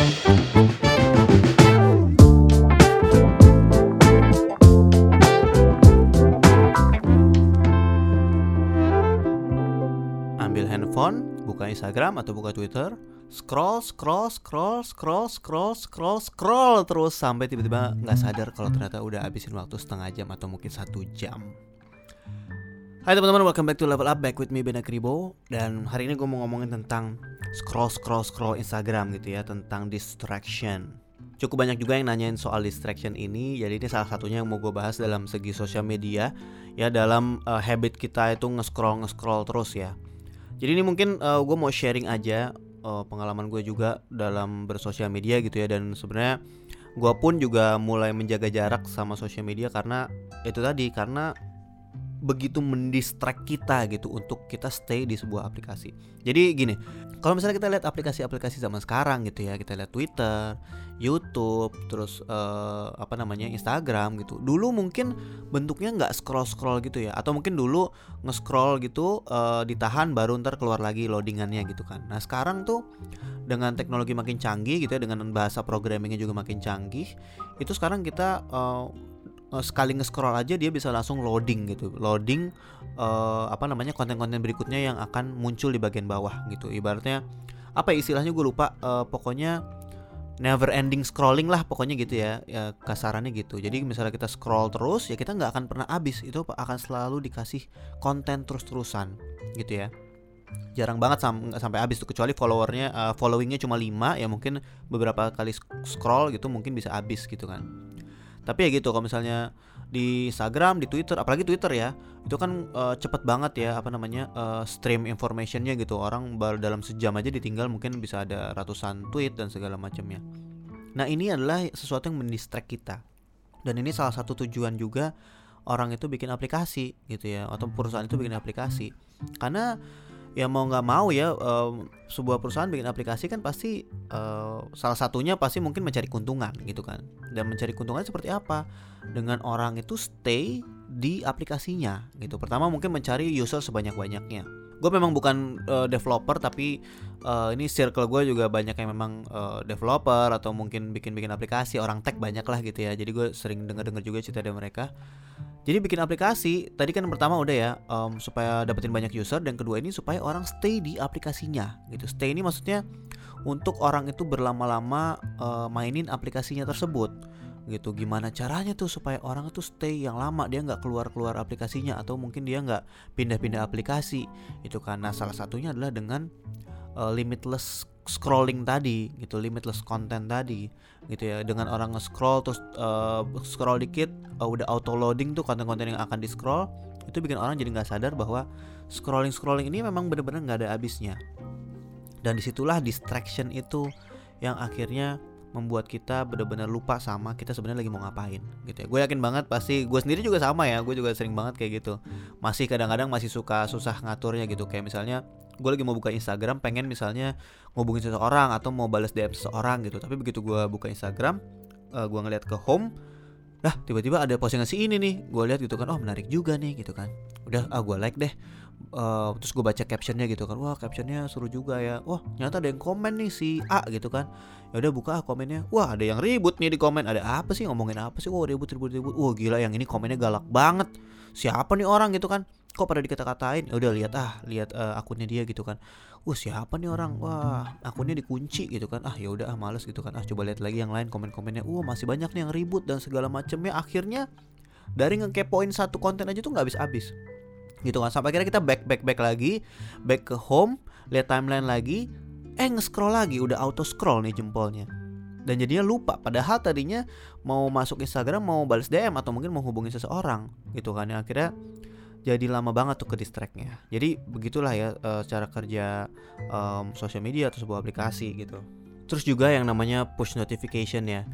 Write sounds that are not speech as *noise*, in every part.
Ambil handphone, buka Instagram atau buka Twitter, scroll, scroll, scroll, scroll, scroll, scroll, scroll terus sampai tiba-tiba nggak sadar kalau ternyata udah habisin waktu setengah jam atau mungkin satu jam. Hai teman-teman, welcome back to Level Up Back with me Bena Kribo. Dan hari ini gue mau ngomongin tentang scroll scroll scroll Instagram gitu ya Tentang distraction. Cukup banyak juga yang nanyain soal distraction ini Jadi ini salah satunya yang mau gue bahas dalam segi sosial media Ya dalam uh, habit kita itu nge-scroll nge-scroll terus ya. Jadi ini mungkin uh, gue mau sharing aja uh, pengalaman gue juga dalam bersosial media gitu ya Dan sebenarnya gue pun juga mulai menjaga jarak sama sosial media Karena itu tadi, karena begitu mendistract kita gitu untuk kita stay di sebuah aplikasi. Jadi gini, kalau misalnya kita lihat aplikasi-aplikasi zaman sekarang gitu ya, kita lihat Twitter, YouTube, terus uh, apa namanya Instagram gitu. Dulu mungkin bentuknya nggak scroll-scroll gitu ya, atau mungkin dulu nge-scroll gitu uh, ditahan baru ntar keluar lagi loadingannya gitu kan. Nah sekarang tuh dengan teknologi makin canggih gitu ya, dengan bahasa programmingnya juga makin canggih, itu sekarang kita uh, sekali nge-scroll aja dia bisa langsung loading gitu. Loading uh, apa namanya konten-konten berikutnya yang akan muncul di bagian bawah gitu. Ibaratnya apa ya istilahnya gue lupa. Uh, pokoknya never ending scrolling lah pokoknya gitu ya, ya kasarannya gitu. Jadi misalnya kita scroll terus ya kita nggak akan pernah habis. Itu akan selalu dikasih konten terus-terusan gitu ya. Jarang banget sam sampai habis tuh. Kecuali followernya uh, followingnya cuma 5 ya mungkin beberapa kali scroll gitu mungkin bisa habis gitu kan tapi ya gitu kalau misalnya di Instagram, di Twitter, apalagi Twitter ya, itu kan uh, cepet banget ya apa namanya uh, stream informationnya gitu. Orang baru dalam sejam aja ditinggal mungkin bisa ada ratusan tweet dan segala macamnya. Nah ini adalah sesuatu yang mendistract kita. Dan ini salah satu tujuan juga orang itu bikin aplikasi gitu ya, atau perusahaan itu bikin aplikasi. Karena ya mau nggak mau ya uh, sebuah perusahaan bikin aplikasi kan pasti uh, salah satunya pasti mungkin mencari keuntungan gitu kan. Dan mencari keuntungan seperti apa? Dengan orang itu stay di aplikasinya gitu. Pertama mungkin mencari user sebanyak banyaknya gue memang bukan uh, developer tapi uh, ini circle gue juga banyak yang memang uh, developer atau mungkin bikin bikin aplikasi orang tech banyak lah gitu ya. Jadi gue sering dengar dengar juga cerita dari mereka jadi bikin aplikasi tadi kan pertama udah ya um, supaya dapetin banyak user dan kedua ini supaya orang stay di aplikasinya gitu. Stay ini maksudnya untuk orang itu berlama-lama uh, mainin aplikasinya tersebut gitu. Gimana caranya tuh supaya orang itu stay yang lama dia nggak keluar-keluar aplikasinya atau mungkin dia nggak pindah-pindah aplikasi itu karena salah satunya adalah dengan uh, limitless scrolling tadi gitu limitless content tadi gitu ya. Dengan orang nge-scroll terus uh, scroll dikit uh, udah auto loading tuh konten-konten yang akan di scroll itu bikin orang jadi nggak sadar bahwa scrolling scrolling ini memang benar-benar nggak ada habisnya. Dan di situlah distraction itu yang akhirnya membuat kita benar-benar lupa sama kita sebenarnya lagi mau ngapain gitu ya. Gue yakin banget pasti gue sendiri juga sama ya gue juga sering banget kayak gitu. Masih kadang-kadang masih suka susah ngaturnya gitu. Kayak misalnya gue lagi mau buka Instagram pengen misalnya ngubungin seseorang atau mau balas DM seseorang gitu. Tapi begitu gue buka Instagram uh, gue ngeliat ke home Nah tiba-tiba ada postingan si ini nih. Gue lihat gitu kan Oh menarik juga nih gitu kan. Udah ah gue like deh. Uh, Terus gue baca captionnya gitu kan Wah captionnya seru juga ya. Wah ternyata ada yang komen nih si A gitu kan. Ya udah buka ah komennya. Wah ada yang ribut nih di komen. Ada apa sih? Ngomongin apa sih? Wah ribut ribut ribut. Wah gila yang ini komennya galak banget. Siapa nih orang? gitu kan Kok pada dikata-katain? Ya udah lihat ah lihat uh, akunnya dia gitu kan. Wah siapa nih orang? Wah akunnya dikunci gitu kan. Ah ya udah ah males gitu kan. Ah coba lihat lagi yang lain komen-komennya. Wah masih banyak nih yang ribut dan segala macamnya akhirnya dari ngekepoin satu konten aja tuh nggak habis-habis. Gitu kan. Sampai akhirnya kita back back back lagi. Back ke home lihat timeline lagi. Eh nge-scroll lagi. Udah auto scroll nih jempolnya. Dan jadinya lupa. Padahal tadinya mau masuk Instagram mau balas DM atau mungkin mau hubungi seseorang. Gitu kan. Ya akhirnya jadi lama banget tuh ke distractnya. Jadi begitulah ya uh, cara kerja um, sosial media atau sebuah aplikasi gitu. Terus juga yang namanya push notification ya.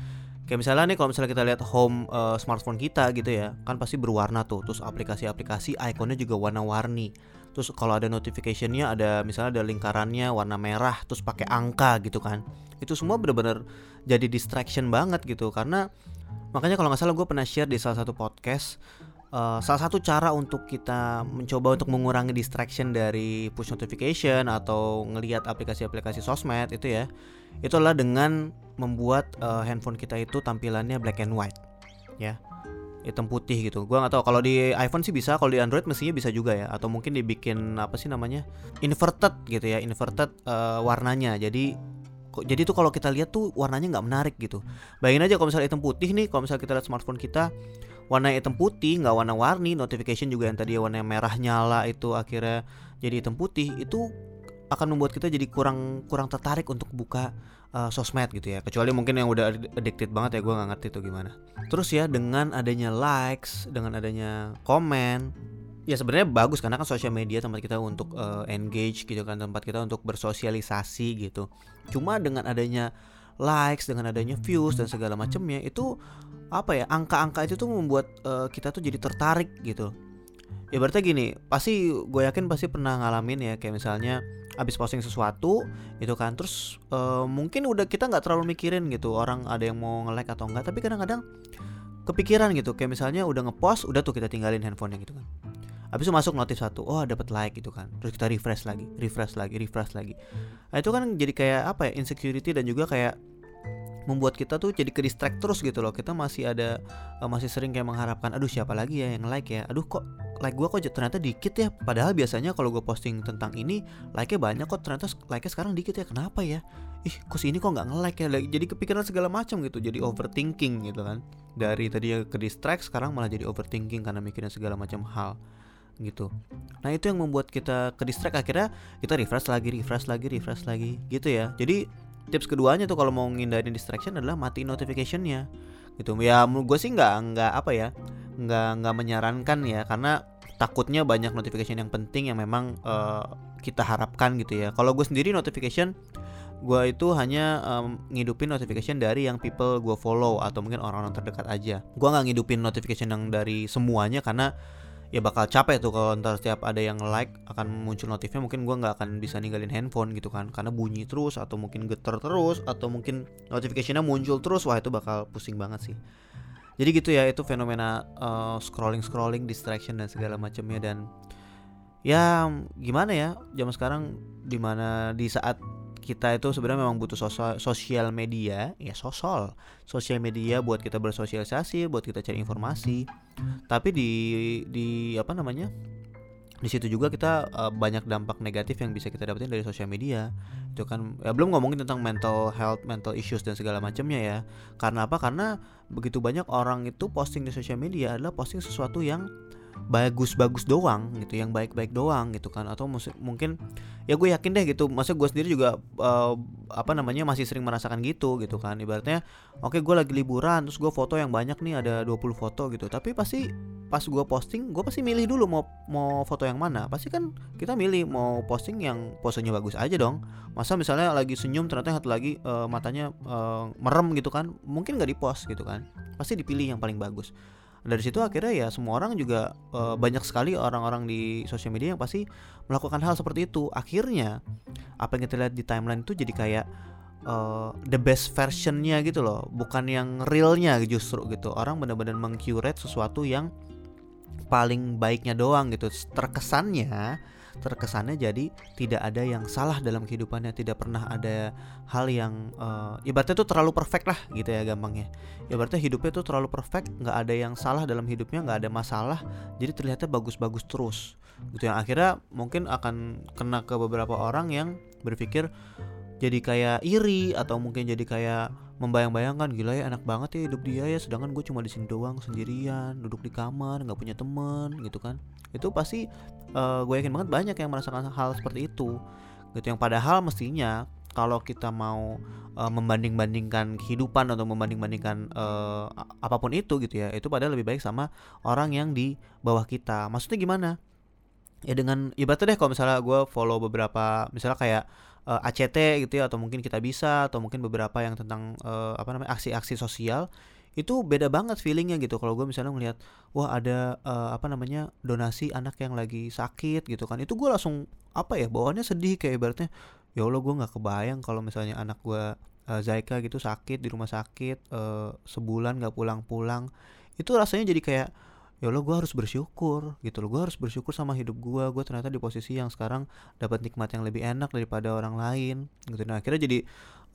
Kayak misalnya nih kalau misalnya kita lihat home uh, smartphone kita gitu ya kan pasti berwarna tuh. Terus aplikasi-aplikasi ikonnya juga warna-warni. Terus kalau ada notificationnya ada misalnya ada lingkarannya warna merah terus pakai angka gitu kan. Itu semua bener-bener jadi distraction banget gitu. Karena makanya kalau nggak salah gue pernah share di salah satu podcast uh, salah satu cara untuk kita mencoba untuk mengurangi distraction dari push notification atau ngelihat aplikasi-aplikasi sosmed itu ya itulah dengan membuat uh, handphone kita itu tampilannya black and white ya hitam putih gitu. Gua nggak tahu kalau di iPhone sih bisa, kalau di Android mestinya bisa juga ya. Atau mungkin dibikin apa sih namanya inverted gitu ya, inverted uh, warnanya. Jadi jadi tuh kalau kita lihat tuh warnanya nggak menarik gitu. Bayangin aja kalau misalnya hitam putih nih, kalau misalnya kita lihat smartphone kita warna hitam putih, nggak warna-warni, notification juga yang tadi warna merah nyala itu akhirnya jadi hitam putih, itu akan membuat kita jadi kurang kurang tertarik untuk buka uh, sosmed gitu ya. Kecuali mungkin yang udah addicted banget ya gue nggak ngerti tuh gimana. Terus ya dengan adanya likes dengan adanya komen ya sebenarnya bagus karena kan sosial media tempat kita untuk uh, engage gitu kan tempat kita untuk bersosialisasi gitu. Cuma dengan adanya likes dengan adanya views dan segala macamnya itu apa ya angka-angka itu tuh membuat uh, kita tuh jadi tertarik gitu ya berarti gini pasti gue yakin pasti pernah ngalamin ya kayak misalnya abis posting sesuatu itu kan terus uh, mungkin udah kita nggak terlalu mikirin gitu orang ada yang mau nge-like atau enggak tapi kadang-kadang kepikiran gitu kayak misalnya udah ngepost udah tuh kita tinggalin handphonenya gitu kan Abis itu masuk notif satu, oh dapat like gitu kan. Terus kita refresh lagi, refresh lagi, refresh lagi. Nah itu kan jadi kayak apa ya insecurity dan juga kayak membuat kita tuh jadi ke distract terus gitu loh. Kita masih ada uh, masih sering kayak mengharapkan aduh siapa lagi ya yang like ya? Aduh kok like gue kok ternyata dikit ya. Padahal biasanya kalau gue posting tentang ini like-nya banyak kok. Ternyata like-nya sekarang dikit ya. Kenapa ya? Ih kok sini kok nggak nge-like ya? Jadi kepikiran segala macam gitu. Jadi overthinking gitu kan. Dari tadi ya ke distract sekarang malah jadi overthinking karena mikirin segala macam hal gitu. Nah itu yang membuat kita ke distract. Akhirnya kita refresh lagi, refresh lagi, refresh lagi gitu ya. Jadi tips keduanya tuh kalau mau ngindarin distraction adalah mati notificationnya. Gitu. Ya menurut gue sih nggak nggak apa ya nggak nggak menyarankan ya karena takutnya banyak notification yang penting yang memang uh, kita harapkan gitu ya. Kalau gue sendiri notification gue itu hanya um, ngidupin notification dari yang people gue follow atau mungkin orang-orang terdekat aja. Gue nggak ngidupin notification yang dari semuanya karena ya bakal capek tuh kalau ntar setiap ada yang like akan muncul notifnya mungkin gue nggak akan bisa ninggalin handphone gitu kan. Karena bunyi terus atau mungkin getar terus atau mungkin notificationnya muncul terus wah itu bakal pusing banget sih. Jadi gitu ya itu fenomena uh, scrolling scrolling distraction dan segala macamnya dan ya gimana ya zaman sekarang di mana di saat kita itu sebenarnya memang butuh sosial, media. Ya sosial sosial media buat kita bersosialisasi buat kita cari informasi. Tapi di di apa namanya di situ juga kita uh, banyak dampak negatif yang bisa kita dapetin dari sosial media. Itu kan ya belum ngomongin tentang mental health mental issues dan segala macamnya ya. Karena apa? Karena begitu banyak orang itu posting di sosial media adalah posting sesuatu yang bagus-bagus doang gitu yang baik-baik doang gitu kan. Atau mungkin ya gue yakin deh gitu. Masa gue sendiri juga uh, apa namanya masih sering merasakan gitu gitu kan. Ibaratnya oke okay, gue lagi liburan terus gue foto yang banyak nih ada 20 foto gitu. Tapi pasti pas gue posting gue pasti milih dulu mau mau foto yang mana. Pasti kan kita milih mau posting yang posenya bagus aja dong. Masa misalnya lagi senyum ternyata satu lagi uh, matanya uh, merem gitu kan. Mungkin nggak di post gitu kan. Pasti dipilih yang paling bagus dari situ akhirnya ya semua orang juga uh, banyak sekali orang-orang di sosial media yang pasti melakukan hal seperti itu. Akhirnya apa yang kita lihat di timeline itu jadi kayak uh, the best versionnya gitu loh bukan yang realnya justru gitu. Orang benar-benar mengcurate sesuatu yang paling baiknya doang gitu. Terkesannya terkesannya jadi tidak ada yang salah dalam kehidupannya tidak pernah ada hal yang uh, ibaratnya itu terlalu perfect lah gitu ya gampangnya. Ibaratnya hidupnya itu terlalu perfect nggak ada yang salah dalam hidupnya nggak ada masalah jadi terlihatnya bagus-bagus terus gitu yang akhirnya mungkin akan kena ke beberapa orang yang berpikir jadi kayak iri atau mungkin jadi kayak membayang-bayangkan gila ya enak banget ya hidup dia ya sedangkan gue cuma di sini doang sendirian duduk di kamar nggak punya teman gitu kan itu pasti uh, gue yakin banget banyak yang merasakan hal seperti itu. Gitu yang padahal mestinya kalau kita mau uh, membanding-bandingkan kehidupan atau membanding-bandingkan uh, apa pun itu gitu ya itu padahal lebih baik sama orang yang di bawah kita. Maksudnya gimana? Ya dengan ibaratnya deh kalau misalnya gue follow beberapa misalnya kayak uh, ACT gitu ya atau mungkin kita bisa atau mungkin beberapa yang tentang uh, apa namanya aksi-aksi sosial itu beda banget feelingnya gitu kalau gue misalnya ngelihat wah ada uh, apa namanya donasi anak yang lagi sakit gitu kan. Itu gue langsung apa ya bawaannya sedih kayak ibaratnya ya allah gue nggak kebayang kalau misalnya anak gue uh, Zaika gitu sakit di rumah sakit uh, sebulan nggak pulang-pulang. Itu rasanya jadi kayak ya lo gue harus bersyukur gitu loh. Gue harus bersyukur sama hidup gue gue ternyata di posisi yang sekarang dapat nikmat yang lebih enak daripada orang lain gitu. Nah akhirnya jadi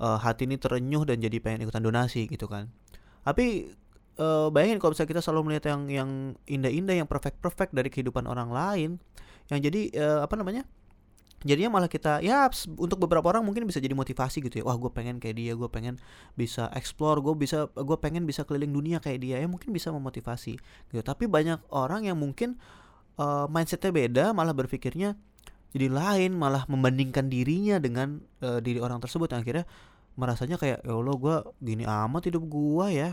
uh, hati ini terenyuh dan jadi pengen ikutan donasi gitu kan tapi uh, bayangin kalau misalnya kita selalu melihat yang yang indah-indah yang perfect-perfect dari kehidupan orang lain yang jadi uh, apa namanya jadinya malah kita ya untuk beberapa orang mungkin bisa jadi motivasi gitu ya. Wah gue pengen kayak dia gue pengen bisa explore gue bisa gue pengen bisa keliling dunia kayak dia ya mungkin bisa memotivasi gitu. Tapi banyak orang yang mungkin uh, mindsetnya beda malah berpikirnya jadi lain malah membandingkan dirinya dengan uh, diri orang tersebut. Yang akhirnya merasanya kayak ya Allah gue gini amat hidup gue ya.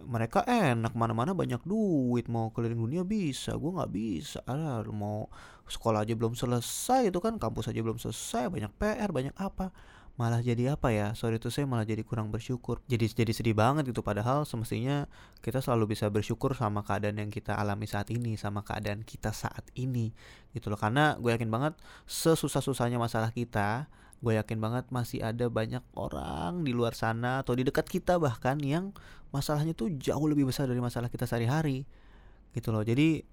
Mereka enak mana-mana banyak duit mau keliling dunia bisa gue nggak bisa. Alah, mau sekolah aja belum selesai itu kan kampus aja belum selesai banyak PR banyak apa. Malah jadi apa ya? Sorry itu saya malah jadi kurang bersyukur. Jadi jadi sedih banget gitu padahal semestinya kita selalu bisa bersyukur sama keadaan yang kita alami saat ini sama keadaan kita saat ini gitu loh. Karena gue yakin banget sesusah susahnya masalah kita gue yakin banget masih ada banyak orang di luar sana atau di dekat kita bahkan yang masalahnya tuh jauh lebih besar dari masalah kita sehari-hari gitu loh. Jadi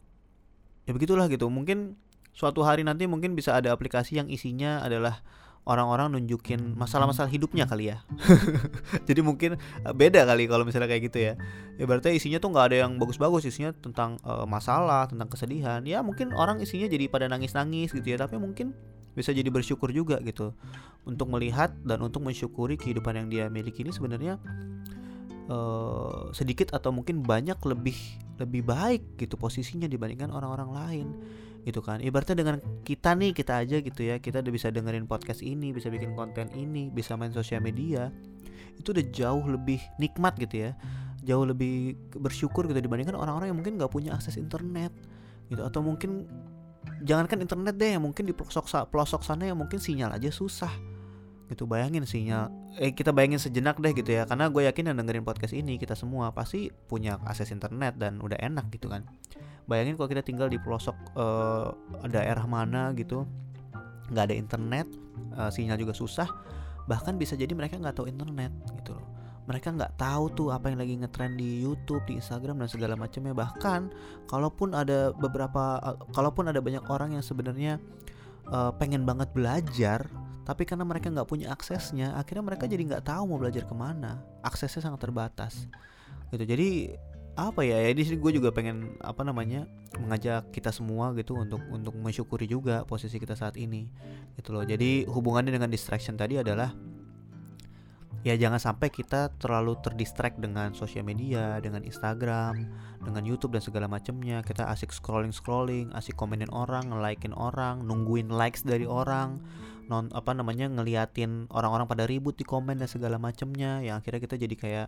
ya begitulah gitu. Mungkin suatu hari nanti mungkin bisa ada aplikasi yang isinya adalah orang-orang nunjukin masalah-masalah hidupnya kali ya. *laughs* Jadi mungkin eh, beda kali kalau misalnya kayak gitu ya. Ya berarti isinya tuh nggak ada yang bagus-bagus. Isinya tentang uh, masalah tentang kesedihan. Ya mungkin orang isinya jadi pada nangis-nangis gitu ya. Tapi mungkin bisa jadi bersyukur juga gitu. Untuk melihat dan untuk mensyukuri kehidupan yang dia miliki ini sebenarnya uh, sedikit atau mungkin banyak lebih lebih baik gitu posisinya dibandingkan orang-orang lain gitu kan. Ibaratnya dengan kita nih kita aja gitu ya. Kita udah bisa dengerin podcast ini bisa bikin konten ini bisa main sosial media itu udah jauh lebih nikmat gitu ya. Jauh lebih bersyukur gitu dibandingkan orang-orang yang mungkin nggak punya akses internet gitu. Atau mungkin jangankan internet deh yang mungkin di pelosok pelosok sana yang mungkin sinyal aja susah. Gitu bayangin sinyal. Eh kita bayangin sejenak deh gitu ya karena gue yakin yang dengerin podcast ini kita semua pasti punya akses internet dan udah enak gitu kan. Bayangin kalau kita tinggal di pelosok uh, daerah mana gitu nggak ada internet uh, sinyal juga susah bahkan bisa jadi mereka nggak tahu internet gitu loh mereka nggak tahu tuh apa yang lagi ngetrend di YouTube, di Instagram dan segala macamnya. Bahkan kalaupun ada beberapa, uh, kalaupun ada banyak orang yang sebenarnya uh, pengen banget belajar, tapi karena mereka nggak punya aksesnya, akhirnya mereka jadi nggak tahu mau belajar ke mana. Aksesnya sangat terbatas. Gitu. Jadi apa ya ya di sini gue juga pengen apa namanya mengajak kita semua gitu untuk untuk mensyukuri juga posisi kita saat ini gitu loh jadi hubungannya dengan distraction tadi adalah ya jangan sampai kita terlalu terdistract dengan sosial media, dengan Instagram, dengan YouTube dan segala macamnya. Kita asik scrolling scrolling, asik komenin orang, nge-likein orang, nungguin likes dari orang, non apa namanya ngeliatin orang-orang pada ribut di komen dan segala macamnya. Yang akhirnya kita jadi kayak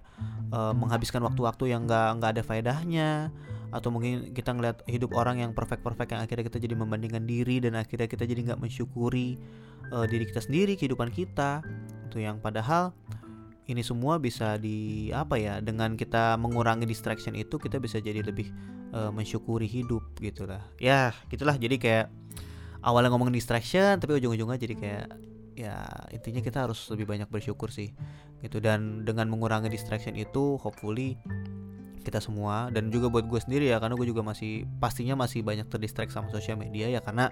uh, menghabiskan waktu-waktu yang nggak nggak ada faedahnya atau mungkin kita ngeliat hidup orang yang perfect perfect yang akhirnya kita jadi membandingkan diri dan akhirnya kita jadi nggak mensyukuri uh, diri kita sendiri kehidupan kita itu yang padahal ini semua bisa di apa ya dengan kita mengurangi distraction itu kita bisa jadi lebih uh, mensyukuri hidup gitulah ya gitulah. Jadi kayak awalnya ngomongin distraction tapi ujung-ujungnya jadi kayak ya intinya kita harus lebih banyak bersyukur sih gitu. Dan dengan mengurangi distraction itu hopefully kita semua dan juga buat gue sendiri ya karena gue juga masih pastinya masih banyak terdistract sama sosial media ya karena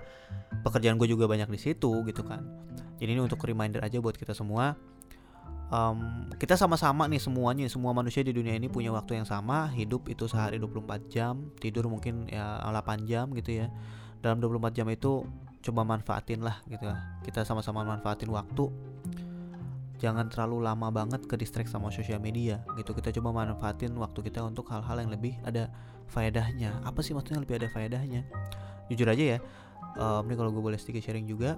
pekerjaan gue juga banyak di situ gitu kan. Jadi ini untuk reminder aja buat kita semua um, kita sama-sama nih semuanya semua manusia di dunia ini punya waktu yang sama hidup itu sehari 24 jam tidur mungkin ya 8 jam gitu ya. Dalam 24 jam itu coba manfaatin lah gitu ya. Kita sama-sama manfaatin waktu. Jangan terlalu lama banget ke distract sama sosial media gitu. Kita coba manfaatin waktu kita untuk hal-hal yang lebih ada faedahnya. Apa sih maksudnya lebih ada faedahnya? Jujur aja ya um, ini kalau gue boleh sedikit sharing juga.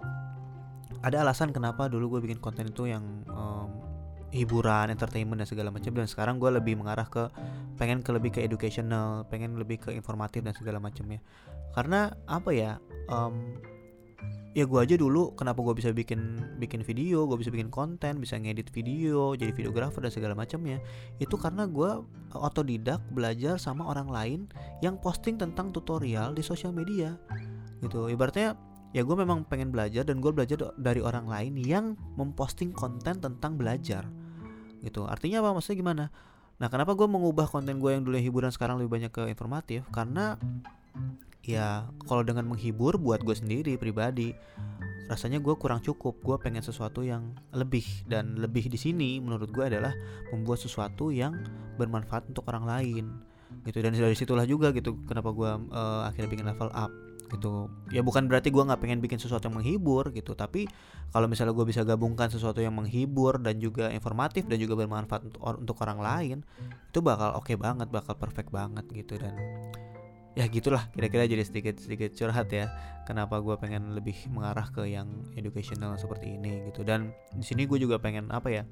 Ada alasan kenapa dulu gue bikin konten itu yang um, hiburan, entertainment dan segala macam dan sekarang gue lebih mengarah ke pengen ke lebih ke educational, pengen lebih ke informatif dan segala macamnya. Karena apa ya? Um, ya gue aja dulu kenapa gue bisa bikin bikin video, gue bisa bikin konten, bisa ngedit video, jadi videografer dan segala macamnya. Itu karena gue otodidak belajar sama orang lain yang posting tentang tutorial di sosial media. Gitu. Ibaratnya ya gue memang pengen belajar dan gue belajar dari orang lain yang memposting konten tentang belajar gitu. Artinya apa? Maksudnya gimana? Nah, kenapa gue mengubah konten gue yang dulu hiburan sekarang lebih banyak ke informatif? Karena ya kalau dengan menghibur buat gue sendiri pribadi rasanya gue kurang cukup. Gue pengen sesuatu yang lebih. Dan lebih di sini menurut gue adalah membuat sesuatu yang bermanfaat untuk orang lain. Gitu. Dan dari situlah juga gitu kenapa gue uh, akhirnya bikin level up gitu. Ya bukan berarti gue nggak pengen bikin sesuatu yang menghibur gitu tapi kalau misalnya gue bisa gabungkan sesuatu yang menghibur dan juga informatif dan juga bermanfaat untuk, orang lain itu bakal oke okay banget bakal perfect banget gitu. Dan ya gitulah kira-kira jadi sedikit sedikit curhat ya kenapa gue pengen lebih mengarah ke yang educational seperti ini gitu. Dan di sini gue juga pengen apa ya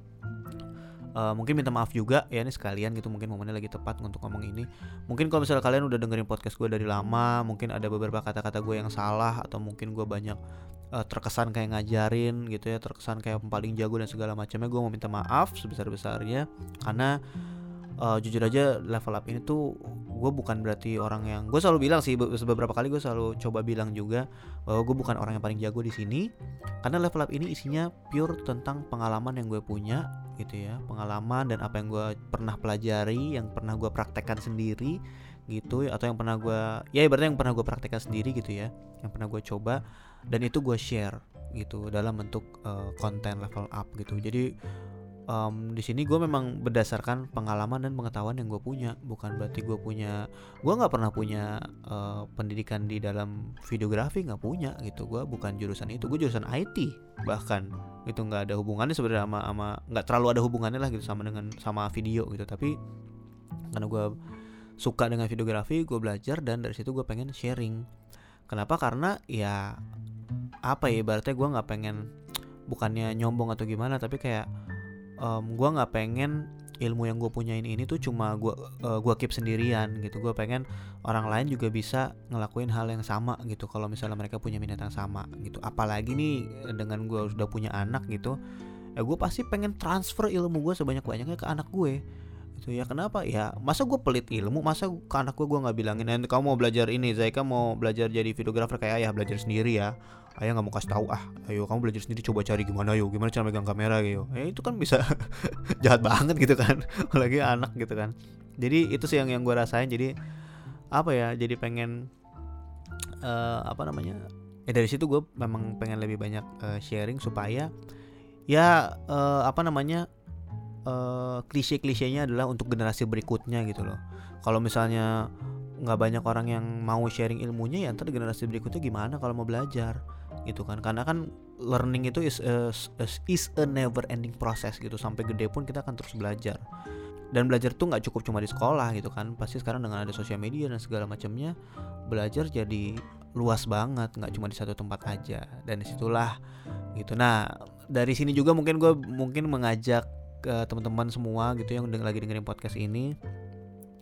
uh, mungkin minta maaf juga ya ini sekalian gitu mungkin momennya lagi tepat untuk ngomong ini. Mungkin kalau misalnya kalian udah dengerin podcast gue dari lama mungkin ada beberapa kata-kata gue yang salah atau mungkin gue banyak uh, terkesan kayak ngajarin gitu ya terkesan kayak paling jago dan segala macamnya gue mau minta maaf sebesar besarnya karena uh, jujur aja level up ini tuh gue bukan berarti orang yang gue selalu bilang sih beberapa kali gue selalu coba bilang juga bahwa gue bukan orang yang paling jago di sini. Karena level up ini isinya pure tentang pengalaman yang gue punya gitu ya. Pengalaman dan apa yang gue pernah pelajari yang pernah gue praktekkan sendiri gitu. Atau yang pernah gue ya ibaratnya yang pernah gue praktekkan sendiri gitu ya. Yang pernah gue coba dan itu gue share gitu dalam bentuk uh, konten level up gitu. Jadi um, di sini gue memang berdasarkan pengalaman dan pengetahuan yang gue punya. Bukan berarti gue punya gue nggak pernah punya uh, pendidikan di dalam videografi nggak punya gitu. Gue bukan jurusan itu gue jurusan IT bahkan. Itu nggak ada hubungannya sebenarnya sama sama nggak terlalu ada hubungannya lah gitu sama dengan sama video gitu. Tapi karena gue suka dengan videografi gue belajar dan dari situ gue pengen sharing. Kenapa? Karena ya apa ya ibaratnya gue nggak pengen bukannya nyombong atau gimana tapi kayak um, gue nggak pengen ilmu yang gue punyain ini tuh cuma gue uh, gua keep sendirian gitu. Gue pengen orang lain juga bisa ngelakuin hal yang sama gitu kalau misalnya mereka punya minat yang sama gitu. Apalagi nih dengan gue sudah punya anak gitu ya gue pasti pengen transfer ilmu gue sebanyak banyaknya ke anak gue. Gitu ya kenapa? Ya masa gue pelit ilmu? Masa ke anak gue gue nggak bilangin kamu mau belajar ini Zaika mau belajar jadi videografer kayak ayah belajar sendiri ya ayah nggak mau kasih tahu ah ayo kamu belajar sendiri coba cari gimana yuk. Gimana cara megang kamera gitu. Ya itu kan bisa *laughs* jahat banget gitu kan. *laughs* Apalagi anak gitu kan. Jadi itu sih yang yang gue rasain. Jadi apa ya jadi pengen uh, apa namanya ya dari situ gue memang pengen lebih banyak uh, sharing supaya ya uh, apa namanya uh, klise-klisenya adalah untuk generasi berikutnya gitu loh. Kalau misalnya nggak banyak orang yang mau sharing ilmunya ya ntar generasi berikutnya gimana kalau mau belajar gitu kan. Karena kan learning itu is a, is a never ending process gitu. Sampai gede pun kita akan terus belajar. Dan belajar tuh nggak cukup cuma di sekolah gitu kan. Pasti sekarang dengan ada sosial media dan segala macamnya belajar jadi luas banget nggak cuma di satu tempat aja. Dan di situlah gitu. Nah dari sini juga mungkin gue mungkin mengajak ke teman-teman semua gitu yang lagi dengerin podcast ini.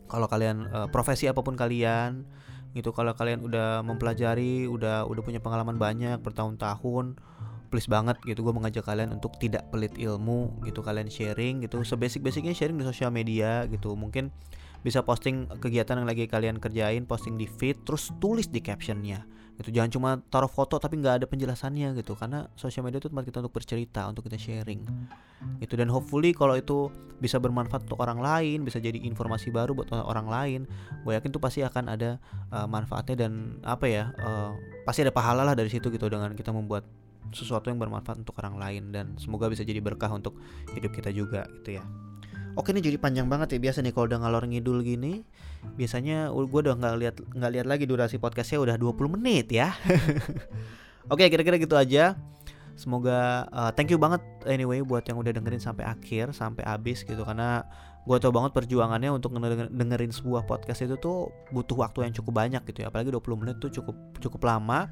Kalau kalian uh, profesi apa pun kalian gitu. Kalau kalian udah mempelajari udah udah punya pengalaman banyak bertahun-tahun please banget gitu gue mengajak kalian untuk tidak pelit ilmu gitu kalian sharing gitu. Sebasic-basicnya sharing di sosial media gitu. Mungkin bisa posting kegiatan yang lagi kalian kerjain posting di feed terus tulis di captionnya gitu jangan cuma taruh foto tapi nggak ada penjelasannya gitu. Karena sosial media itu tempat kita untuk bercerita untuk kita sharing. Gitu dan hopefully kalau itu bisa bermanfaat untuk orang lain bisa jadi informasi baru buat orang lain gue yakin tuh pasti akan ada uh, manfaatnya dan apa ya uh, pasti ada pahala lah dari situ gitu dengan kita membuat sesuatu yang bermanfaat untuk orang lain. Dan semoga bisa jadi berkah untuk hidup kita juga gitu ya Oke ini jadi panjang banget ya biasa nih kalau udah ngalor ngidul gini. Biasanya gue udah nggak lihat nggak lihat lagi durasi podcastnya udah 20 menit ya. *laughs* Oke kira-kira gitu aja. Semoga uh, thank you banget anyway buat yang udah dengerin sampai akhir sampai habis gitu karena gue tau banget perjuangannya untuk dengerin sebuah podcast itu tuh butuh waktu yang cukup banyak gitu ya apalagi 20 menit tuh cukup cukup lama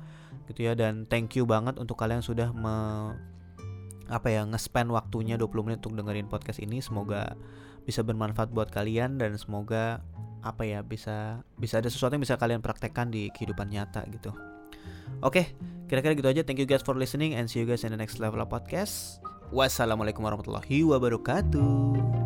gitu ya dan thank you banget untuk kalian yang sudah me apa ya nge-spend waktunya 20 menit untuk dengerin podcast ini semoga bisa bermanfaat buat kalian dan semoga apa ya bisa bisa ada sesuatu yang bisa kalian praktekkan di kehidupan nyata gitu. Oke, kira-kira gitu aja. Thank you guys for listening and see you guys in the next level of podcast. Wassalamualaikum warahmatullahi wabarakatuh.